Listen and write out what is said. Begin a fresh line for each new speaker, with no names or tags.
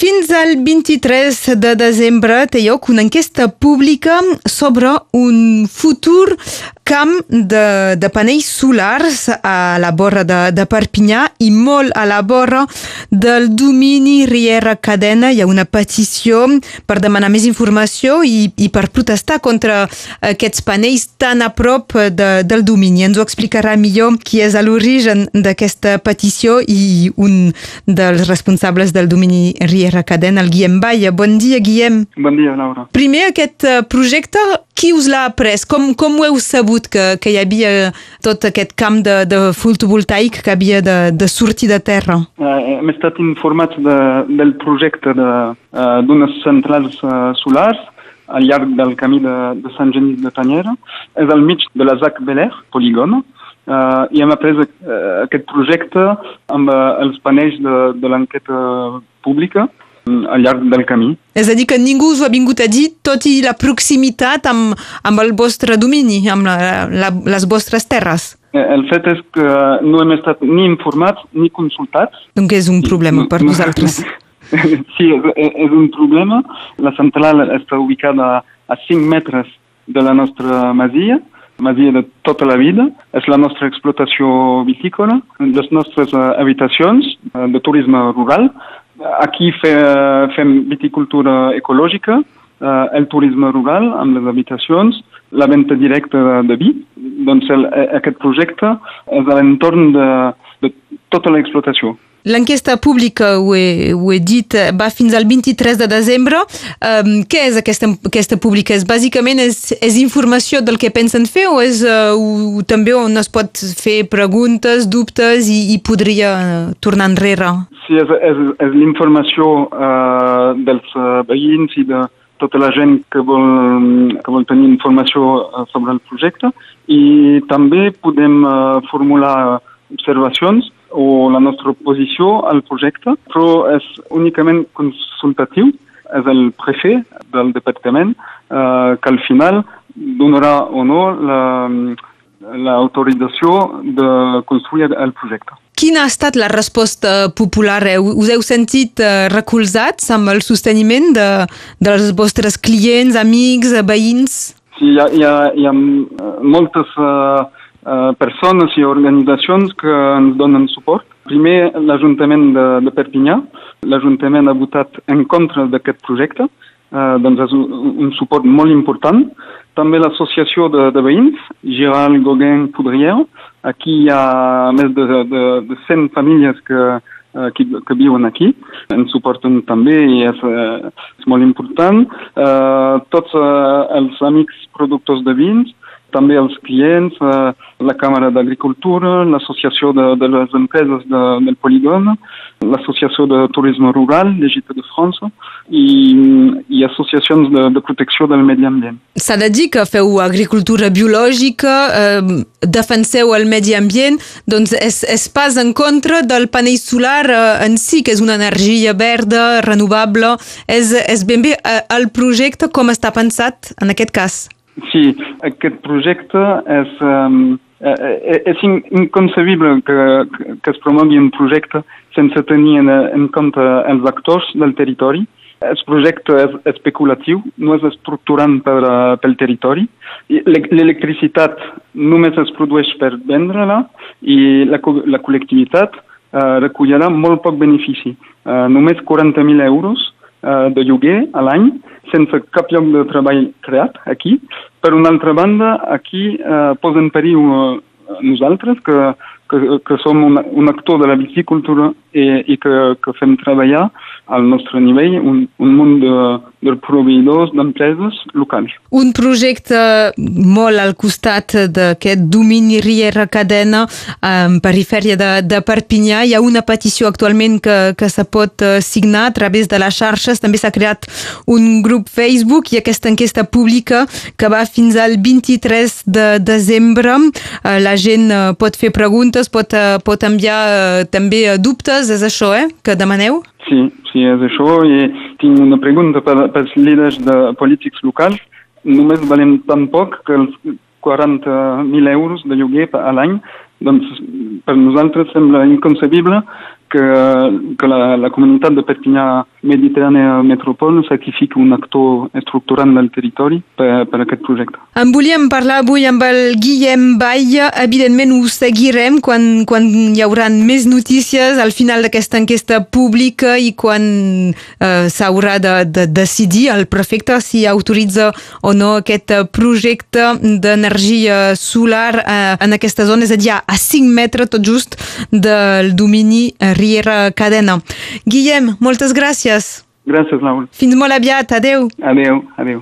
Fins al 23 de desembre té lloc una enquesta pública sobre un futur camp de, de panells solars a la vora de, de Perpinyà i molt a la vora del domini Riera Cadena. Hi ha una petició per demanar més informació i, i per protestar contra aquests panells tan a prop de, del domini. Ens ho explicarà millor qui és a l'origen d'aquesta petició i un dels responsables del domini Riera Cadena, el Guillem Baia. Bon dia, Guillem.
Bon dia, Laura.
Primer, aquest eh, projecte, qui us l'ha pres? Com, com ho heu sabut que, que hi havia tot aquest camp de, de fotovoltaic que havia de, de sortir de terra?
Uh, hem estat informats de, del projecte d'unes uh, centrals uh, solars al llarg del camí de, de Sant Genís de Tanyera. És al mig de la ZAC Beler, polígon, uh, i hem après uh, aquest projecte amb uh, els panells de, de l'enquesta pública al llarg del camí.
És a dir, que ningú us ho ha vingut a dir, tot i la proximitat amb, amb el vostre domini, amb la, la, les vostres terres.
El fet és que no hem estat ni informats ni consultats.
Donc és un problema per nosaltres.
sí, és, és un problema. La central està ubicada a 5 metres de la nostra masia, masia de tota la vida. És la nostra explotació vitícola, les nostres habitacions de turisme rural, Aquí fe, fem viticultura ecològica, eh, el turisme rural amb les habitacions, la venda directa de, de vi. Doncs el, aquest projecte és a l'entorn de, de tota l'explotació.
L'enquesta pública, ho he, ho he dit, va fins al 23 de desembre. Um, què és aquesta enquesta pública? És, bàsicament és, és informació del que pensen fer o és uh, també on es pot fer preguntes, dubtes i, i podria tornar enrere?
Sí, és, és, és l'informació uh, dels uh, veïns i de tota la gent que vol, que vol tenir informació uh, sobre el projecte i també podem uh, formular observacions o la nostra posició al projecte, però és únicament consultatiu, és el prefet del departament eh, que al final donarà o no l'autorització la, de construir el projecte.
Quina ha estat la resposta popular? Us heu sentit eh, recolzats amb el sosteniment de, dels vostres clients, amics, veïns?
Sí, hi ha, hi ha, hi ha moltes uh, uh, persones i organitzacions que ens donen suport. Primer, l'Ajuntament de, de Perpinyà. L'Ajuntament ha votat en contra d'aquest projecte, uh, doncs és un, un suport molt important. També l'associació de, de veïns, Gérald Gauguin Poudrière. Aquí hi ha més de, de, de 100 famílies que, uh, que, que viuen aquí. Ens suporten també i és, uh, és molt important. Uh, tots uh, els amics productors de vins, també els clients, eh, la Càmera d'Agricultura, l'Associació de, de les Empreses de, del Polígon, l'Associació de Turisme Rural, l'Egipte de França, i, i associacions de, de protecció del medi ambient.
S'ha de dir que feu agricultura biològica, eh, defenseu el medi ambient, doncs és, és pas en contra del panell solar eh, en si, que és una energia verda, renovable, és, és ben bé eh, el projecte com està pensat en aquest cas.
Sí, aquest projecte és, um, és inconcebible que, que es promogui un projecte sense tenir en, en compte els actors del territori. El projecte és especulatiu, no és estructurant per, pel territori. L'electricitat només es produeix per vendre-la i la, la col·lectivitat uh, recollirà molt poc benefici, uh, només 40.000 euros uh, de lloguer a l'any sense cap lloc de treball creat aquí. Per una altra banda, aquí eh, posa en perill eh, nosaltres, que, que, que som un, un actor de la viticultura i, i que, que fem treballar al nostre nivell un, un munt de, de proveïdors d'empreses locals.
Un projecte molt al costat d'aquest domini Riera Cadena en perifèria de, de Perpinyà. Hi ha una petició actualment que, que se pot eh, signar a través de les xarxes. També s'ha creat un grup Facebook i aquesta enquesta pública que va fins al 23 de desembre. Eh, la gent eh, pot fer preguntes, pot, pot enviar també dubtes, és això eh, que demaneu?
Sí, sí, és això. I tinc una pregunta per, pels líders de polítics locals. Només valem tan poc que els 40.000 euros de lloguer a l'any, doncs per nosaltres sembla inconcebible que, que la, la comunitat de Perpinyà Mediterrània Metropol sacrifica un actor estructurant del territori per, per aquest projecte.
En volíem parlar avui amb el Guillem Baia. Evidentment ho seguirem quan, quan hi haurà més notícies al final d'aquesta enquesta pública i quan eh, s'haurà de, de decidir el prefecte si autoritza o no aquest projecte d'energia solar eh, en aquesta zona, és a dir, a 5 metres tot just del domini Riera Cadena. Guillem, moltes gràcies.
Gràcies, Laura.
Fins molt aviat. Adeu.
Adeu, adeu.